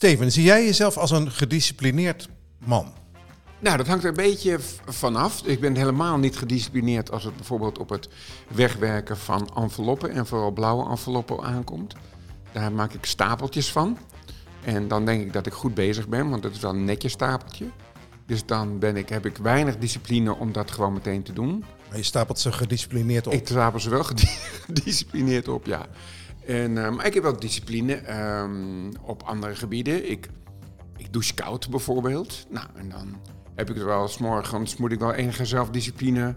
Steven, zie jij jezelf als een gedisciplineerd man? Nou, dat hangt er een beetje vanaf. Ik ben helemaal niet gedisciplineerd als het bijvoorbeeld op het wegwerken van enveloppen en vooral blauwe enveloppen aankomt. Daar maak ik stapeltjes van. En dan denk ik dat ik goed bezig ben, want dat is wel een netjes stapeltje. Dus dan ben ik, heb ik weinig discipline om dat gewoon meteen te doen. Maar je stapelt ze gedisciplineerd op. Ik stapel ze wel gedisciplineerd op, ja. En, uh, maar ik heb wel discipline um, op andere gebieden. Ik, ik douche koud bijvoorbeeld. Nou, en dan heb ik er wel, s morgens moet ik wel enige zelfdiscipline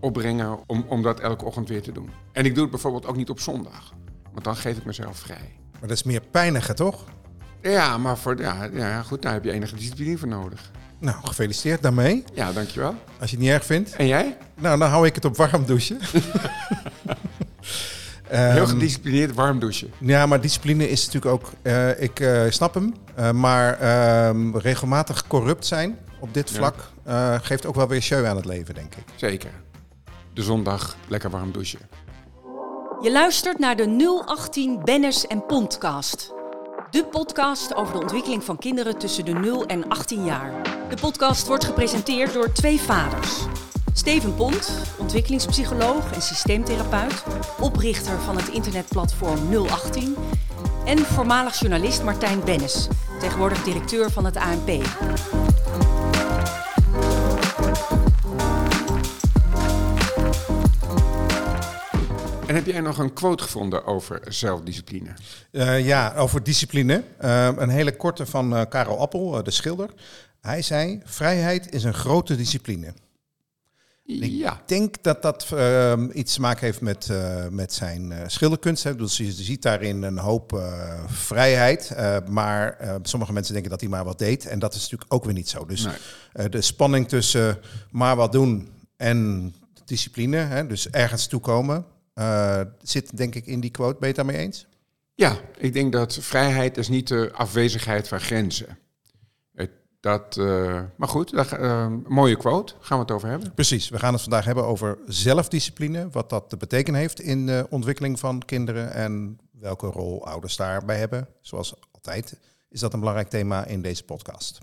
opbrengen om, om dat elke ochtend weer te doen. En ik doe het bijvoorbeeld ook niet op zondag, want dan geef ik mezelf vrij. Maar dat is meer pijniger, toch? Ja, maar voor, ja, ja, goed, daar heb je enige discipline voor nodig. Nou, gefeliciteerd daarmee. Ja, dankjewel. Als je het niet erg vindt. En jij? Nou, dan hou ik het op warm douchen. Heel ehm, gedisciplineerd warm douchen. Ja, maar discipline is natuurlijk ook... Uh, ik uh, snap hem, uh, maar ehm, regelmatig corrupt zijn op dit vlak geeft ook wel weer show aan het leven, denk ik. Zeker. De zondag lekker warm douchen. Je luistert naar de 018 Bennis en Podcast. De podcast over de ontwikkeling van kinderen tussen de 0 en 18 jaar. De podcast wordt gepresenteerd door twee vaders. Steven Pont, ontwikkelingspsycholoog en systeemtherapeut, oprichter van het internetplatform 018 en voormalig journalist Martijn Bennis, tegenwoordig directeur van het ANP. En heb jij nog een quote gevonden over zelfdiscipline? Uh, ja, over discipline. Uh, een hele korte van uh, Karel Appel, de schilder. Hij zei: Vrijheid is een grote discipline. Ja. Ik denk dat dat uh, iets te maken heeft met, uh, met zijn uh, schilderkunst. Hè. Dus je ziet daarin een hoop uh, vrijheid. maar sommige mensen denken dat hij maar wat deed. En dat is natuurlijk ook weer niet zo. Dus nee. de spanning tussen maar wat doen en discipline, hè, dus ergens toekomen, zit denk ik in die quote. Ben je het daarmee eens? Ja, ik denk dat vrijheid is niet de afwezigheid van grenzen. Dat, uh, maar goed, uh, mooie quote. Gaan we het over hebben? Precies. We gaan het vandaag hebben over zelfdiscipline. Wat dat te betekenen heeft in de ontwikkeling van kinderen. En welke rol ouders daarbij hebben. Zoals altijd is dat een belangrijk thema in deze podcast.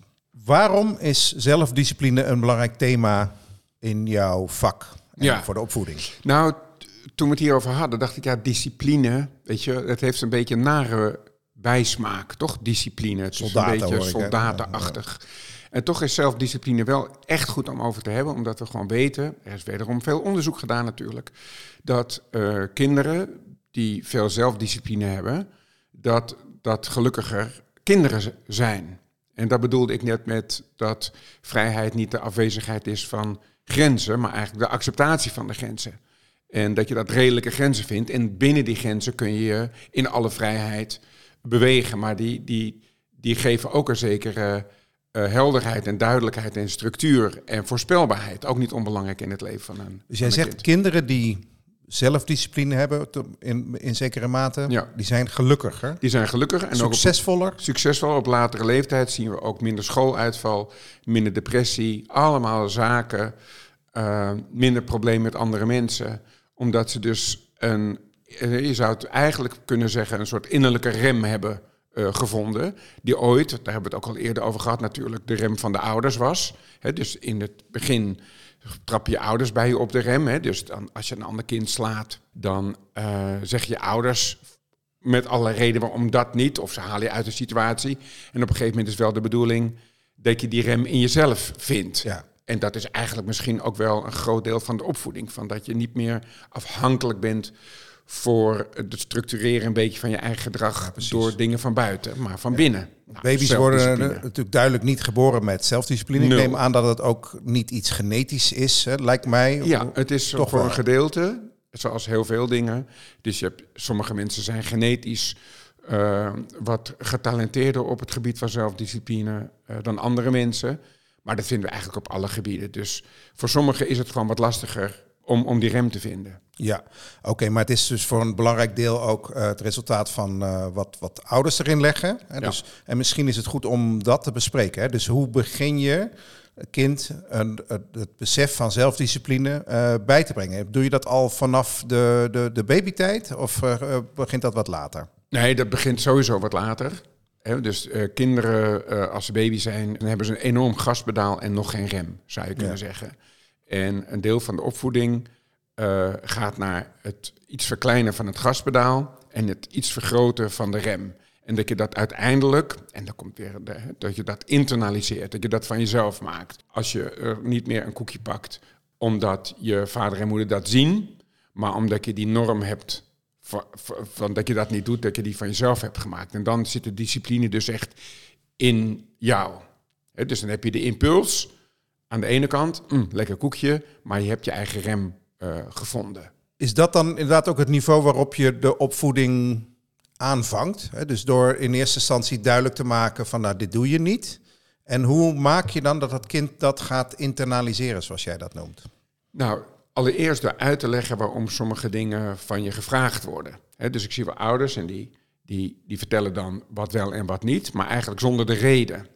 Waarom is zelfdiscipline een belangrijk thema in jouw vak en ja. voor de opvoeding? Nou, toen we het hierover hadden, dacht ik, ja, discipline, weet je, het heeft een beetje een nare bijsmaak, toch? Discipline. Het is een beetje soldatenachtig. En toch is zelfdiscipline wel echt goed om over te hebben, omdat we gewoon weten, er is wederom veel onderzoek gedaan natuurlijk, dat uh, kinderen die veel zelfdiscipline hebben, dat dat gelukkiger kinderen zijn. En dat bedoelde ik net met dat vrijheid niet de afwezigheid is van grenzen, maar eigenlijk de acceptatie van de grenzen. En dat je dat redelijke grenzen vindt. En binnen die grenzen kun je in alle vrijheid bewegen, maar die, die, die geven ook een zekere uh, helderheid en duidelijkheid en structuur en voorspelbaarheid. Ook niet onbelangrijk in het leven van een. Dus jij zegt kinderen die zelfdiscipline hebben in, in zekere mate, ja. die zijn gelukkiger. Die zijn gelukkiger en succesvoller. Ook op, succesvol op latere leeftijd zien we ook minder schooluitval, minder depressie, allemaal zaken, uh, minder problemen met andere mensen, omdat ze dus een eh, je zou het eigenlijk kunnen zeggen, een soort innerlijke rem hebben uh, gevonden. Die ooit, daar hebben we het ook al eerder over gehad, natuurlijk de rem van de ouders was. dus in het begin trap je ouders bij je op de rem. Dus dan, als je een ander kind slaat, dan uh, zeg je ouders met alle reden waarom dat niet. Of ze halen je uit de situatie. En op een gegeven moment is wel de bedoeling dat je die rem in jezelf vindt. Ja. En dat is eigenlijk misschien ook wel een groot deel van de opvoeding. Van dat je niet meer afhankelijk bent voor het structureren een beetje van je eigen gedrag door dingen van buiten, maar van binnen. Nou, Baby's worden natuurlijk duidelijk niet geboren met zelfdiscipline. Ik neem aan dat het ook niet iets genetisch is, hè, lijkt mij. Ja, het is toch voor een gedeelte, zoals heel veel dingen. Dus je hebt, sommige mensen zijn genetisch uh, wat getalenteerder op het gebied van zelfdiscipline uh, dan andere mensen. Maar dat vinden we eigenlijk op alle gebieden. Dus voor sommigen is het gewoon wat lastiger om, om die rem te vinden. Ja, oké, maar het is dus voor een belangrijk deel ook uh, het resultaat van uh, wat, wat ouders erin leggen. Hè? Ja. Dus, en misschien is het goed om dat te bespreken. Hè? Dus hoe begin je kind een, het besef van zelfdiscipline uh, bij te brengen? Doe je dat al vanaf de, de, de babytijd of begint dat wat later? Nee, dat begint sowieso wat later. Dus eh, kinderen, eh, als ze baby zijn, dan hebben ze een enorm gaspedaal en nog geen rem, zou je kunnen Ja. zeggen. En een deel van de opvoeding eh, gaat naar het iets verkleinen van het gaspedaal en het iets vergroten van de rem. En dat je dat uiteindelijk, en dan komt weer dat je dat internaliseert, dat je dat van jezelf maakt. Als je er niet meer een koekje pakt, omdat je vader en moeder dat zien, maar omdat je die norm hebt van, dat je dat niet doet, dat je die van jezelf hebt gemaakt. En dan zit de discipline dus echt in jou. Dus dan heb je de impuls aan de ene kant, mm, lekker koekje, maar je hebt je eigen rem eh, gevonden. Is dat dan inderdaad ook het niveau waarop je de opvoeding aanvangt? Hè? Dus door in eerste instantie duidelijk te maken van nou, dit doe je niet. En hoe maak je dan dat dat kind dat gaat internaliseren, zoals jij dat noemt? Nou, allereerst door uit te leggen waarom sommige dingen van je gevraagd worden. Dus ik zie wel ouders en die, die, die vertellen dan wat wel en wat niet, maar eigenlijk zonder de reden.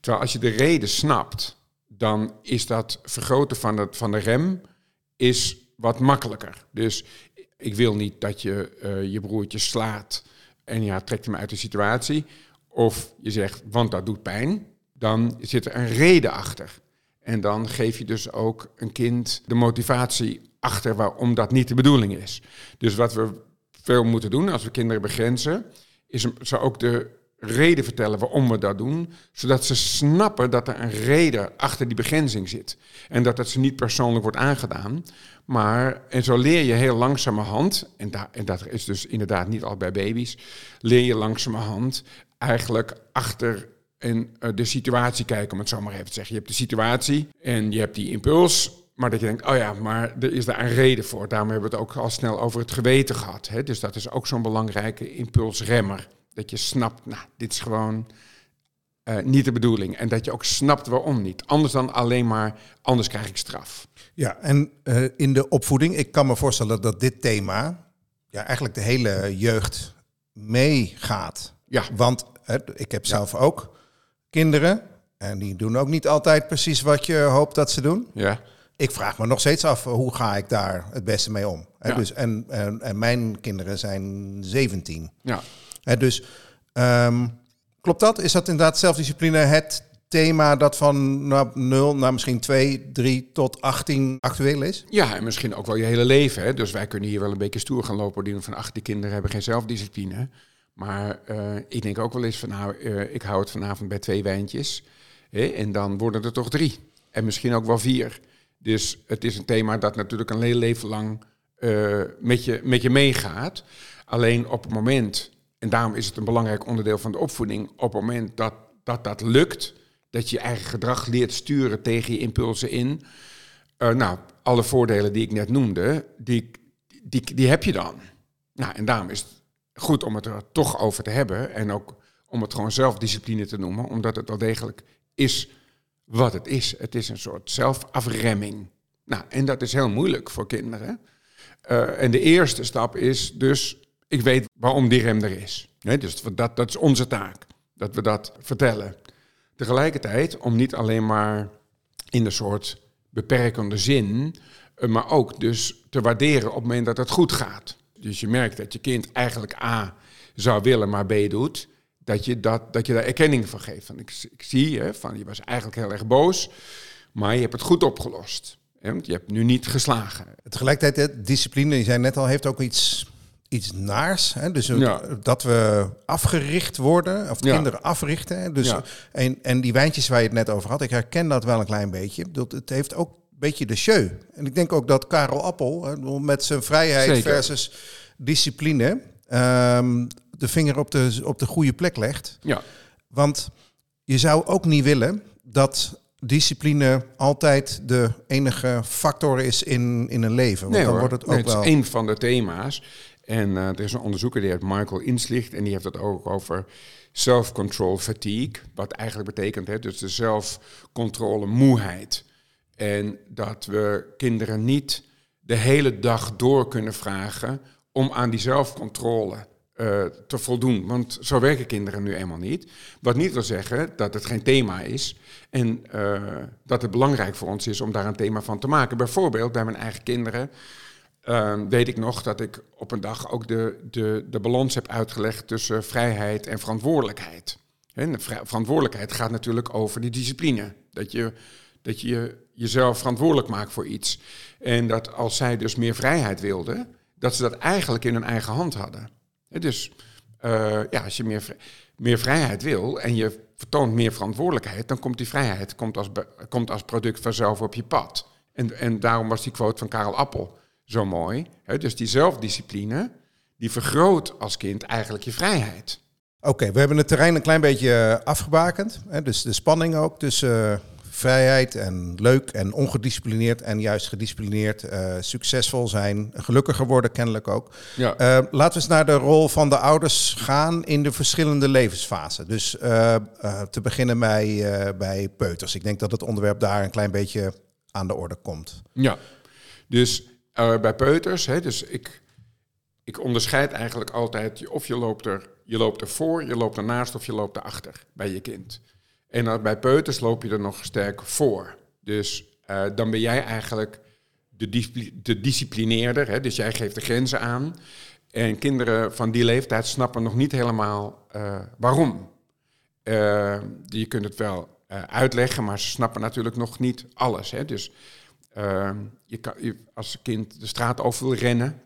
Terwijl als je de reden snapt, dan is dat vergroten van, van de rem is wat makkelijker. Dus ik wil niet dat je eh, je broertje slaat en ja, trekt hem uit de situatie. Of je zegt, want dat doet pijn. Dan zit er een reden achter. En dan geef je dus ook een kind de motivatie achter waarom dat niet de bedoeling is. Dus wat we veel moeten doen als we kinderen begrenzen, is ze ook de reden vertellen waarom we dat doen, zodat ze snappen dat er een reden achter die begrenzing zit. En dat het ze niet persoonlijk wordt aangedaan. Maar, en zo leer je heel langzamerhand, en, da, en dat is dus inderdaad niet al bij baby's, leer je langzamerhand eigenlijk achter in eh, de situatie kijken, om het zo maar even te zeggen. Je hebt de situatie en je hebt die impuls, maar dat je denkt, oh ja, maar er is daar een reden voor. Daarom hebben we het ook al snel over het geweten gehad. Hè? Dus dat is ook zo'n belangrijke impulsremmer. Dat je snapt, nou, dit is gewoon eh, niet de bedoeling. En dat je ook snapt waarom niet. Anders dan alleen maar, anders krijg ik straf. Ja, en eh, in de opvoeding, ik kan me voorstellen dat dit thema ja, eigenlijk de hele jeugd meegaat. Ja. Want ik heb zelf ook kinderen en die doen ook niet altijd precies wat je hoopt dat ze doen. Ja, Ik vraag me nog steeds af, hoe ga ik daar het beste mee om? Ja. dus, en, en, en mijn kinderen zijn 17. ja. Dus ehm, klopt dat? Is dat inderdaad zelfdiscipline het thema dat van nou, 0 naar misschien 2, 3 tot 18 actueel is? Ja, en misschien ook wel je hele leven. Hè? Dus wij kunnen hier wel een beetje stoer gaan lopen. Die van, ach, die kinderen hebben geen zelfdiscipline. Maar eh, ik denk ook wel eens van, nou, eh, ik hou het vanavond bij twee wijntjes. Hè? En dan worden er toch drie. En misschien ook wel vier. Dus het is een thema dat natuurlijk een heel leven lang eh, met, je, met je meegaat. Alleen op het moment, en daarom is het een belangrijk onderdeel van de opvoeding, op het moment dat dat, dat lukt, dat je je eigen gedrag leert sturen tegen je impulsen in, eh, nou, alle voordelen die ik net noemde, die, die, die heb je dan. Nou, en daarom is het goed om het er toch over te hebben. En ook om het gewoon zelfdiscipline te noemen. Omdat het wel degelijk is wat het is. Het is een soort zelfafremming. Nou, en dat is heel moeilijk voor kinderen. Eh, en de eerste stap is dus, ik weet waarom die rem er is. Hè, dus dat, dat is onze taak, dat we dat vertellen. Tegelijkertijd, om niet alleen maar in een soort beperkende zin, eh, maar ook dus te waarderen op het moment dat het goed gaat. Dus je merkt dat je kind eigenlijk A zou willen, maar B doet, dat je, dat, dat je daar erkenning van geeft. Van, ik, ik zie, hè, van, je was eigenlijk heel erg boos, maar je hebt het goed opgelost. Hè, want je hebt nu niet geslagen. Tegelijkertijd, discipline, je zei net al, heeft ook iets, iets naars. Hè? Dus Ja. dat we afgericht worden, of Ja. kinderen africhten. Hè? Dus, Ja. en, en die wijntjes waar je het net over had, ik herken dat wel een klein beetje. Bedoel, Het heeft ook een beetje de show. En ik denk ook dat Karel Appel, hè, met zijn vrijheid Zeker. versus discipline, ehm, de vinger op de, op de goede plek legt. Ja, Want je zou ook niet willen dat discipline altijd de enige factor is in, in een leven. Want nee dan hoor, wordt het ook Nee, het wel... is een van de thema's. En eh, er is een onderzoeker, die heet Michael Inslicht, en die heeft het ook over self-control fatigue. Wat eigenlijk betekent, hè, dus de zelfcontrole moeheid. En dat we kinderen niet de hele dag door kunnen vragen om aan die zelfcontrole eh, te voldoen. Want zo werken kinderen nu eenmaal niet. Wat niet wil zeggen dat het geen thema is. En eh, dat het belangrijk voor ons is om daar een thema van te maken. Bijvoorbeeld bij mijn eigen kinderen ehm, weet ik nog dat ik op een dag ook de, de, de balans heb uitgelegd tussen vrijheid en verantwoordelijkheid. En de verantwoordelijkheid gaat natuurlijk over die discipline. Dat je, dat je jezelf verantwoordelijk maakt voor iets. En dat als zij dus meer vrijheid wilden, dat ze dat eigenlijk in hun eigen hand hadden. dus uh, ja, als je meer, meer vrijheid wil en je vertoont meer verantwoordelijkheid, dan komt die vrijheid komt als, komt als product vanzelf op je pad. En, en daarom was die quote van Karel Appel zo mooi. dus die zelfdiscipline, die vergroot als kind eigenlijk je vrijheid. Oké, we hebben het terrein een klein beetje eh, afgebakend. Hè, dus de spanning ook tussen uh, vrijheid en leuk en ongedisciplineerd en juist gedisciplineerd, uh, succesvol zijn, gelukkiger worden kennelijk ook. Ja. laten we eens naar de rol van de ouders gaan in de verschillende levensfasen. Dus te beginnen bij, bij peuters. Ik denk dat het onderwerp daar een klein beetje aan de orde komt. Ja, dus bij peuters, hè, dus ik, ik onderscheid eigenlijk altijd of je loopt er je loopt ervoor, je loopt ernaast of je loopt erachter bij je kind. En bij peuters loop je er nog sterk voor. Dus uh, dan ben jij eigenlijk de, de disciplineerder, hè? dus jij geeft de grenzen aan. En kinderen van die leeftijd snappen nog niet helemaal uh, waarom. Je kunt het wel uitleggen, maar ze snappen natuurlijk nog niet alles. Hè? Dus je kan, je, als een kind de straat over wil rennen,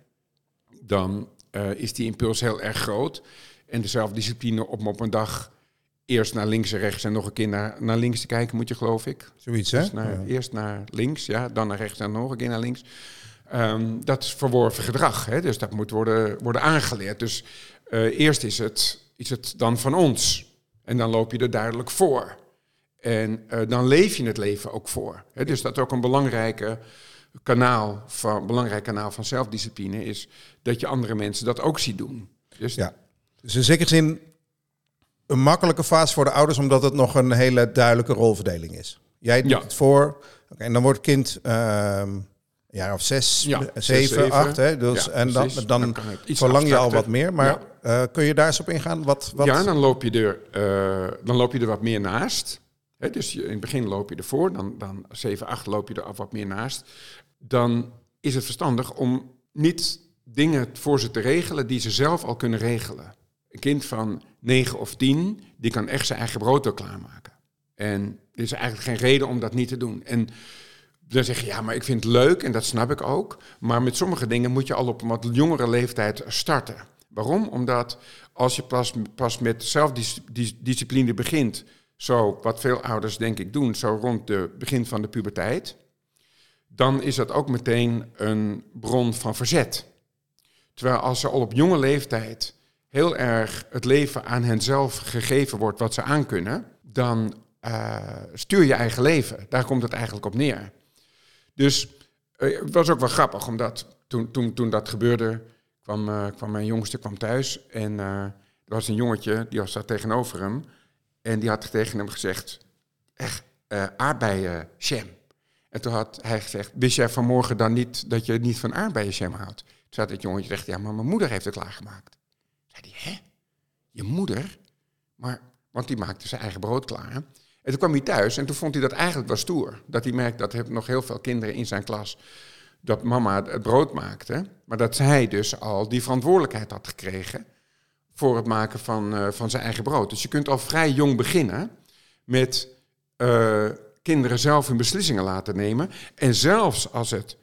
dan is die impuls heel erg groot. En de zelfdiscipline om op een dag eerst naar links en rechts en nog een keer naar, naar links te kijken, moet je geloof ik. Zoiets, hè? Dus naar, Eerst naar links, ja, dan naar rechts en nog een keer naar links. Ehm, dat is verworven gedrag, hè? dus dat moet worden, worden aangeleerd. Dus uh, eerst is het, is het dan van ons en dan loop je er duidelijk voor. En uh, dan leef je het leven ook voor. Hè? Dus dat ook een belangrijke kanaal van, belangrijk kanaal van zelfdiscipline is dat je andere mensen dat ook ziet doen. Dus ja. Dus in zekere zin een makkelijke fase voor de ouders, omdat het nog een hele duidelijke rolverdeling is. Jij doet het voor, en dan wordt kind uh, een jaar of zes, ja, zeven, acht. Hè? Dus, en dan, dan, verlang je al wat meer. Maar uh, kun je daar eens op ingaan? Wat, wat... Ja, dan loop je er, uh, dan loop je er wat meer naast. Dus in het begin loop je ervoor, dan, dan 7, 8 loop je er wat meer naast. Dan is het verstandig om niet dingen voor ze te regelen die ze zelf al kunnen regelen. Een kind van 9 of 10, die kan echt zijn eigen brood klaarmaken. En er is eigenlijk geen reden om dat niet te doen. En dan zeg je, ja, maar ik vind het leuk en dat snap ik ook. Maar met sommige dingen moet je al op een wat jongere leeftijd starten. Waarom? Omdat als je pas, pas met zelfdiscipline begint, zo wat veel ouders denk ik doen, zo rond het begin van de puberteit, dan is dat ook meteen een bron van verzet. Terwijl als ze al op jonge leeftijd heel erg het leven aan henzelf gegeven wordt wat ze aankunnen, dan uh, stuur je eigen leven. Daar komt het eigenlijk op neer. Dus uh, het was ook wel grappig, omdat toen, toen, toen dat gebeurde, kwam, uh, kwam mijn jongste kwam thuis en er was een jongetje, die was daar tegenover hem, en die had tegen hem gezegd, echt, jam. En toen had hij gezegd, wist jij vanmorgen dan niet dat je niet van aardbeien jam houdt? Toen had het jongetje gezegd, ja, maar mijn moeder heeft het klaargemaakt hè? Je moeder? Maar, want die maakte zijn eigen brood klaar. En toen kwam hij thuis en toen vond hij dat eigenlijk wel stoer. Dat hij merkte dat er nog heel veel kinderen in zijn klas dat mama het brood maakte. Maar dat zij dus al die verantwoordelijkheid had gekregen voor het maken van, uh, van zijn eigen brood. Dus je kunt al vrij jong beginnen met uh, kinderen zelf hun beslissingen laten nemen. En zelfs als het,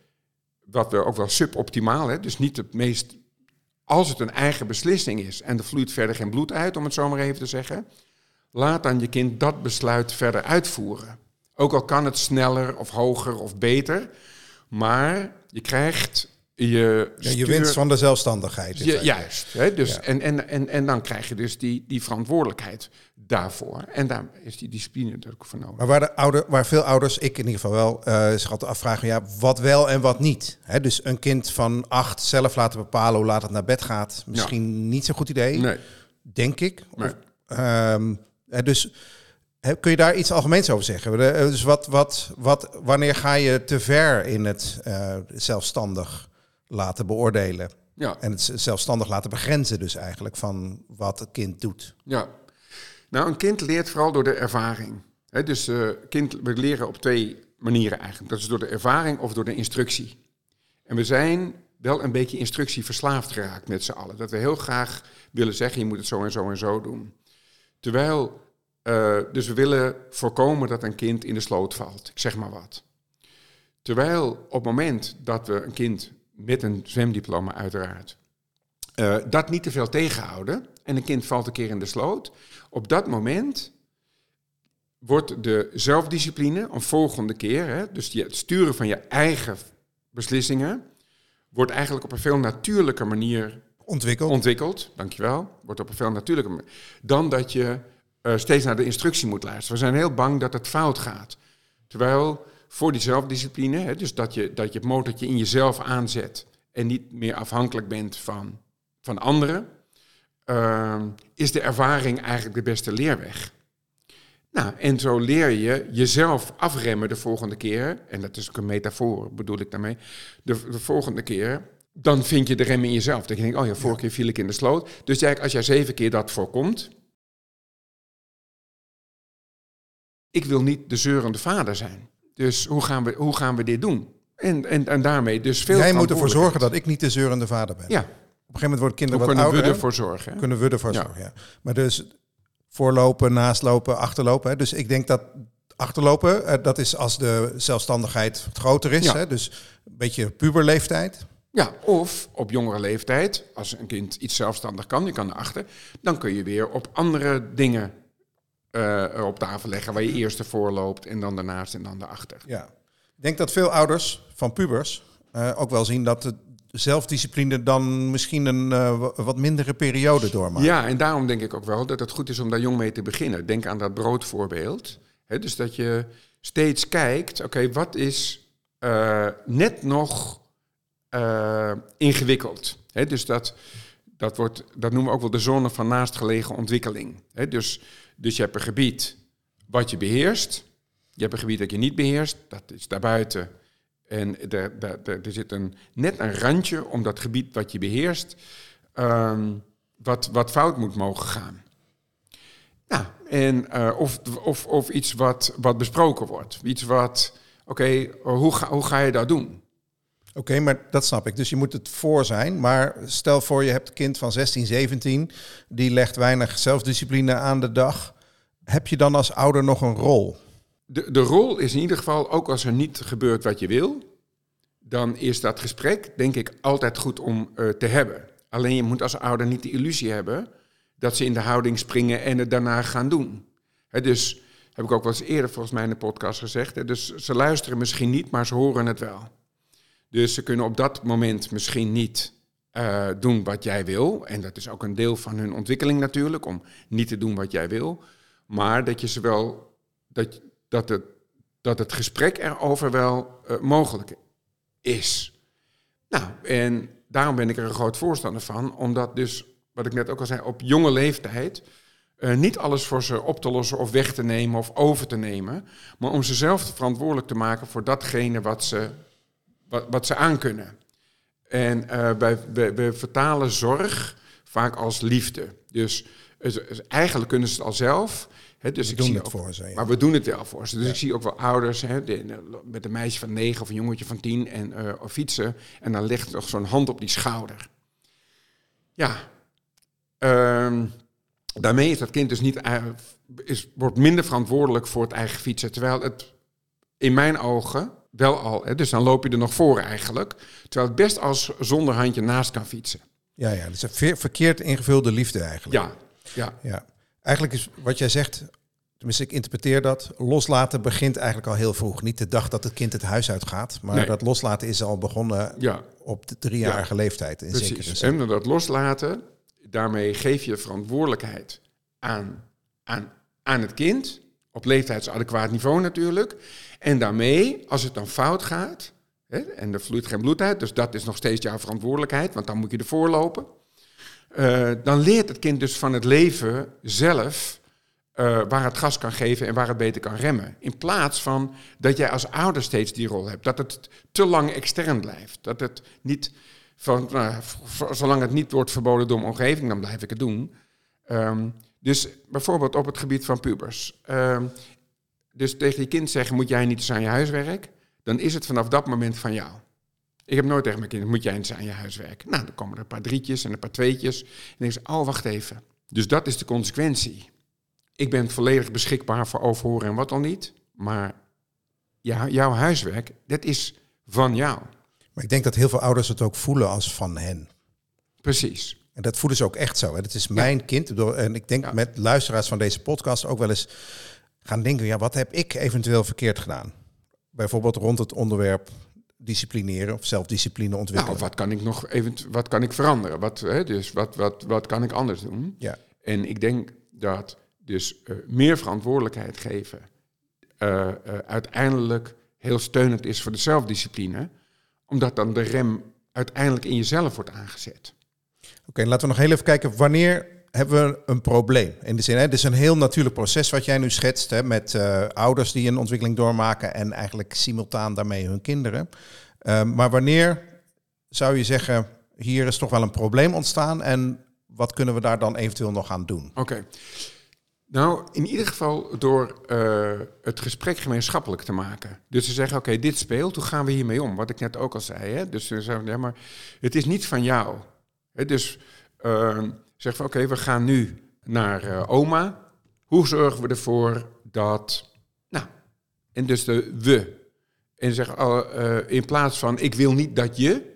wat we ook wel suboptimaal, hè, dus niet het meest als het een eigen beslissing is en er vloeit verder geen bloed uit, om het zo maar even te zeggen, laat dan je kind dat besluit verder uitvoeren. Ook al kan het sneller of hoger of beter, maar je krijgt je, ja, je winst van de zelfstandigheid. Je, juist. Hè? Dus, en, en, en, en dan krijg je dus die, die verantwoordelijkheid daarvoor. En daar is die discipline natuurlijk voor nodig. Maar waar, de ouder, waar veel ouders, ik in ieder geval wel, uh, zich altijd afvragen, ja, wat wel en wat niet. Hè? Dus een kind van acht zelf laten bepalen hoe laat het naar bed gaat, misschien niet zo'n goed idee, nee. denk ik. Nee. Of, um, dus kun je daar iets algemeens over zeggen? Dus wat, wat, wat, wanneer ga je te ver in het uh, zelfstandig laten beoordelen? Ja. En het zelfstandig laten begrenzen dus eigenlijk van wat het kind doet. Ja, nou, een kind leert vooral door de ervaring. He, dus uh, kind, we leren op twee manieren eigenlijk. Dat is door de ervaring of door de instructie. En we zijn, wel een beetje instructieverslaafd geraakt met z'n allen. Dat we heel graag willen zeggen, je moet het zo en zo en zo doen. Terwijl, uh, dus we willen voorkomen dat een kind in de sloot valt. Ik zeg maar wat. Terwijl op het moment dat we een kind met een zwemdiploma uiteraard, uh, dat niet te veel tegenhouden en een kind valt een keer in de sloot, op dat moment wordt de zelfdiscipline een volgende keer, hè, dus het sturen van je eigen beslissingen, wordt eigenlijk op een veel natuurlijke manier ontwikkeld. ontwikkeld. Dankjewel. Wordt op een veel natuurlijke manier. Dan dat je uh, steeds naar de instructie moet luisteren. We zijn heel bang dat het fout gaat. Terwijl voor die zelfdiscipline, hè, dus dat je, dat je het motortje in jezelf aanzet en niet meer afhankelijk bent van, van anderen, uh, is de ervaring eigenlijk de beste leerweg. Nou, en zo leer je jezelf afremmen de volgende keer. En dat is ook een metafoor, bedoel ik daarmee. De, de volgende keer, dan vind je de rem in jezelf. Dan denk je, oh ja, vorige keer viel ik in de sloot. Dus eigenlijk, als jij zeven keer dat voorkomt... Ik wil niet de zeurende vader zijn. Dus hoe gaan we, hoe gaan we dit doen? En, en, en daarmee dus veel Jij moet ervoor zorgen dat ik niet de zeurende vader ben. Ja. Op een gegeven moment worden kinderen wat kunnen ouder. we ervoor zorgen? hè? Kunnen we ervoor Ja. zorgen, ja. Maar dus voorlopen, naastlopen, achterlopen. Hè. Dus ik denk dat achterlopen, eh, dat is als de zelfstandigheid groter is. Ja. Hè. Dus een beetje puberleeftijd. Ja, of op jongere leeftijd, als een kind iets zelfstandig kan, je kan erachter, dan kun je weer op andere dingen eh, op tafel leggen, waar je eerst ervoor loopt en dan daarnaast en dan daarachter. Ja. Ik denk dat veel ouders van pubers eh, ook wel zien dat de zelfdiscipline dan misschien een eh, wa- wat mindere periode doormaakt. Ja, en daarom denk ik ook wel dat het goed is om daar jong mee te beginnen. Denk aan dat broodvoorbeeld. Hè, dus dat je steeds kijkt, oké, wat is net nog ingewikkeld? Dus dat, dat, wordt, dat noemen we ook wel de zone van naastgelegen ontwikkeling. Dus, dus je hebt een gebied wat je beheerst. Je hebt een gebied dat je niet beheerst, dat is daarbuiten. En er, er, zit een, net een randje om dat gebied wat je beheerst, ehm, wat, wat fout moet mogen gaan. Nou, en, eh, of, of, of iets wat, wat besproken wordt. Iets wat, oké, hoe, hoe ga je dat doen? Oké, maar dat snap ik. Dus je moet het voor zijn. Maar stel voor je hebt een kind van 16, 17, die legt weinig zelfdiscipline aan de dag. Heb je dan als ouder nog een rol? De, de rol is in ieder geval, ook als er niet gebeurt wat je wil, dan is dat gesprek, denk ik, altijd goed om eh, te hebben. Alleen je moet als ouder niet de illusie hebben dat ze in de houding springen en het daarna gaan doen. Dus heb ik ook wel eens eerder volgens mij in de podcast gezegd. Dus ze luisteren misschien niet, maar ze horen het wel. Dus ze kunnen op dat moment misschien niet eh, doen wat jij wil. En dat is ook een deel van hun ontwikkeling natuurlijk, om niet te doen wat jij wil. Maar dat je ze wel, dat, dat, het, dat het gesprek erover wel eh, mogelijk is. Nou, en daarom ben ik er een groot voorstander van, omdat dus, wat ik net ook al zei, op jonge leeftijd eh, niet alles voor ze op te lossen of weg te nemen of over te nemen, maar om ze zelf verantwoordelijk te maken voor datgene wat ze, wat, wat ze aankunnen. En eh, wij, wij, wij vertalen zorg vaak als liefde. Dus het- eigenlijk kunnen ze het al zelf. Hè, dus We ik doen zie het ook- voor ze, ja. Maar we doen het wel voor ze. Dus ik zie ook wel ouders de- met een meisje van negen of een jongetje van tien en of fietsen. En dan ligt nog zo'n hand op die schouder. Ja, ehm, daarmee is dat kind dus niet, eh, is, wordt minder verantwoordelijk voor het eigen fietsen. Terwijl het in mijn ogen wel al, hè, dus dan loop je er nog voor eigenlijk. Terwijl het best als zonder handje naast kan fietsen. Ja, ja, dat is een ver- verkeerd ingevulde liefde eigenlijk. Ja, ja. Ja. Eigenlijk is wat jij zegt, tenminste ik interpreteer dat, loslaten begint eigenlijk al heel vroeg. Niet de dag dat het kind het huis uitgaat, maar Nee. dat loslaten is al begonnen ja. op de driejarige leeftijd. In Precies. En dat loslaten, daarmee geef je verantwoordelijkheid aan, aan, aan het kind. Op leeftijdsadequaat niveau natuurlijk. En daarmee, als het dan fout gaat, hè, en er vloeit geen bloed uit, dus dat is nog steeds jouw verantwoordelijkheid, want dan moet je ervoor lopen. Eh, dan leert het kind dus van het leven zelf eh, waar het gas kan geven en waar het beter kan remmen. In plaats van dat jij als ouder steeds die rol hebt. Dat het te lang extern blijft. Dat het niet van, nou, zolang het niet wordt verboden door mijn omgeving, dan blijf ik het doen. Ehm, dus bijvoorbeeld op het gebied van pubers. Ehm, dus tegen je kind zeggen, moet jij niet eens aan je huiswerk? Dan is het vanaf dat moment van jou. Ik heb nooit tegen mijn kinderen, moet jij eens aan je huiswerk? Nou, dan komen er een paar drietjes en een paar tweetjes. En dan denk ik, oh, wacht even. Dus dat is de consequentie. Ik ben volledig beschikbaar voor overhoren en wat dan niet. Maar ja, jouw huiswerk, dat is van jou. Maar ik denk dat heel veel ouders het ook voelen als van hen. Precies. En dat voelen ze ook echt zo. Hè? Het is mijn kind. En ik denk Ja. met luisteraars van deze podcast ook wel eens gaan denken: ja, wat heb ik eventueel verkeerd gedaan? Bijvoorbeeld rond het onderwerp disciplineren of zelfdiscipline ontwikkelen. Nou, wat kan ik nog even, wat kan ik veranderen? Wat, hè, dus wat, wat, wat kan ik anders doen? Ja. En ik denk dat dus eh, meer verantwoordelijkheid geven eh, eh, uiteindelijk heel steunend is voor de zelfdiscipline, omdat dan de rem uiteindelijk in jezelf wordt aangezet. Oké, laten we nog heel even kijken. Wanneer hebben we een probleem? In de zin, het is een heel natuurlijk proces wat jij nu schetst. Hè, met eh, ouders die een ontwikkeling doormaken en eigenlijk simultaan daarmee hun kinderen. Eh, maar wanneer zou je zeggen, hier is toch wel een probleem ontstaan en wat kunnen we daar dan eventueel nog aan doen? Oké. Nou, in ieder geval door eh, het gesprek gemeenschappelijk te maken. Dus te zeggen, oké, dit speelt, hoe gaan we hiermee om? Wat ik net ook al zei. Hè? Dus we zeggen, ja, maar het is niet van jou. Dus uh, zeg van, oké, we gaan nu naar eh, oma. Hoe zorgen we ervoor dat... Nou, en dus de we. En zeg, uh, in plaats van, ik wil niet dat je...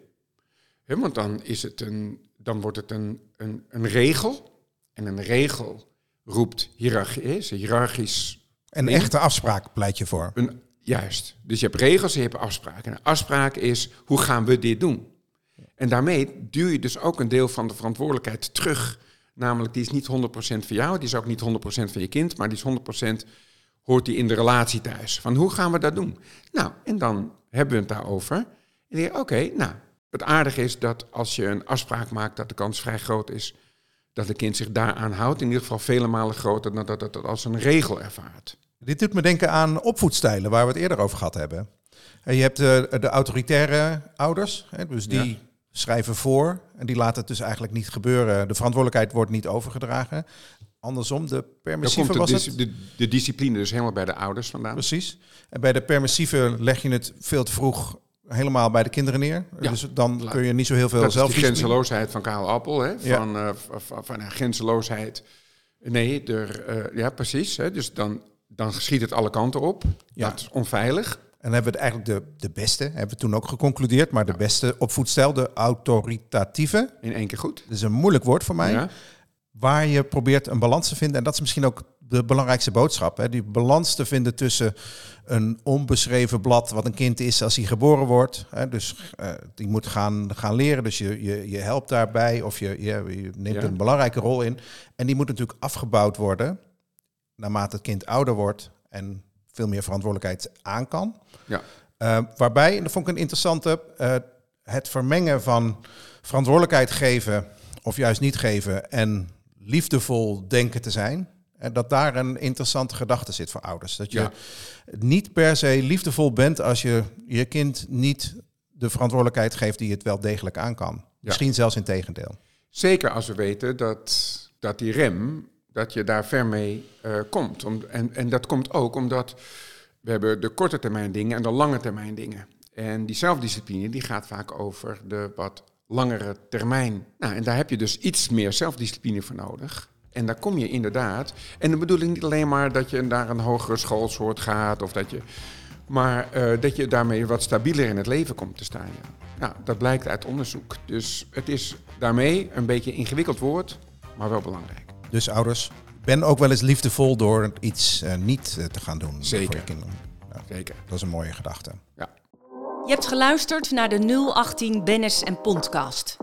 Want dan, is het een, dan wordt het een, een, een regel. En een regel roept hiërarchie, is hiërarchisch. Een echte afspraak pleit je voor. Een, juist. Dus je hebt regels en je hebt afspraken. En een afspraak is, hoe gaan we dit doen? En daarmee duw je dus ook een deel van de verantwoordelijkheid terug. Namelijk, die is niet 100% van jou, die is ook niet 100% van je kind, maar die is 100% hoort die in de relatie thuis. Van hoe gaan we dat doen? Nou, en dan hebben we het daarover. En dan denk je, oké, nou, het aardige is dat als je een afspraak maakt, dat de kans vrij groot is dat het kind zich daaraan houdt. In ieder geval vele malen groter dan dat het dat als een regel ervaart. Dit doet me denken aan opvoedstijlen, waar we het eerder over gehad hebben. En je hebt de, de autoritaire ouders, dus die Ja. Schrijven voor en die laten het dus eigenlijk niet gebeuren. De verantwoordelijkheid wordt niet overgedragen. Andersom, de permissieve de, was het. de, de discipline dus helemaal bij de ouders vandaan. Precies. En bij de permissieve leg je het veel te vroeg helemaal bij de kinderen neer. Ja. Dus dan kun je niet zo heel veel Dat is die zelfdiscipline. grenzeloosheid van Karel Appel. Hè? Van, eh, van, eh, grenzeloosheid. Nee, er, eh, ja, precies. Hè? Dus dan, dan schiet het alle kanten op. Ja. Dat is onveilig. En hebben we het eigenlijk de, de beste, hebben we toen ook geconcludeerd, maar de beste opvoedstijl, de autoritatieve. In één keer goed. Dat is een moeilijk woord voor mij. Ja? waar je probeert een balans te vinden. En dat is misschien ook de belangrijkste boodschap. Hè? Die balans te vinden tussen een onbeschreven blad, wat een kind is als hij geboren wordt. Hè? Dus eh, die moet gaan, gaan leren. Dus je, je, je helpt daarbij of je, je, je neemt Ja. een belangrijke rol in. En die moet natuurlijk afgebouwd worden naarmate het kind ouder wordt en veel meer verantwoordelijkheid aan kan. Ja. Uh, waarbij, en dat vond ik een interessante, uh, het vermengen van verantwoordelijkheid geven of juist niet geven en liefdevol denken te zijn. En dat daar een interessante gedachte zit voor ouders. Dat je Ja. niet per se liefdevol bent als je je kind niet de verantwoordelijkheid geeft die het wel degelijk aan kan. Misschien zelfs in tegendeel. Zeker als we weten dat, dat die rem, dat je daar ver mee uh, komt. Om, en, en dat komt ook omdat we hebben de korte termijn dingen en de lange termijn dingen. En die zelfdiscipline die gaat vaak over de wat langere termijn. Nou, en daar heb je dus iets meer zelfdiscipline voor nodig. En daar kom je inderdaad. En dan bedoel ik niet alleen maar dat je naar een hogere schoolsoort gaat of dat je. Maar uh, dat je daarmee wat stabieler in het leven komt te staan. Ja. Nou, dat blijkt uit onderzoek. Dus het is daarmee een beetje ingewikkeld woord, maar wel belangrijk. Dus ouders, ben ook wel eens liefdevol door iets uh, niet uh, te gaan doen Zeker. voor je kinderen. Ja. Zeker. Dat is een mooie gedachte. Ja. Je hebt geluisterd naar de 018 Bennis en Podcast.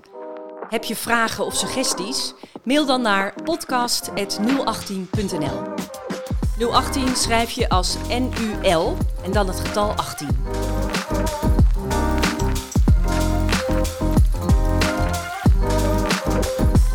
Heb je vragen of suggesties? Mail dan naar podcast.018.nl 018 schrijf je als NUL en dan het getal 18.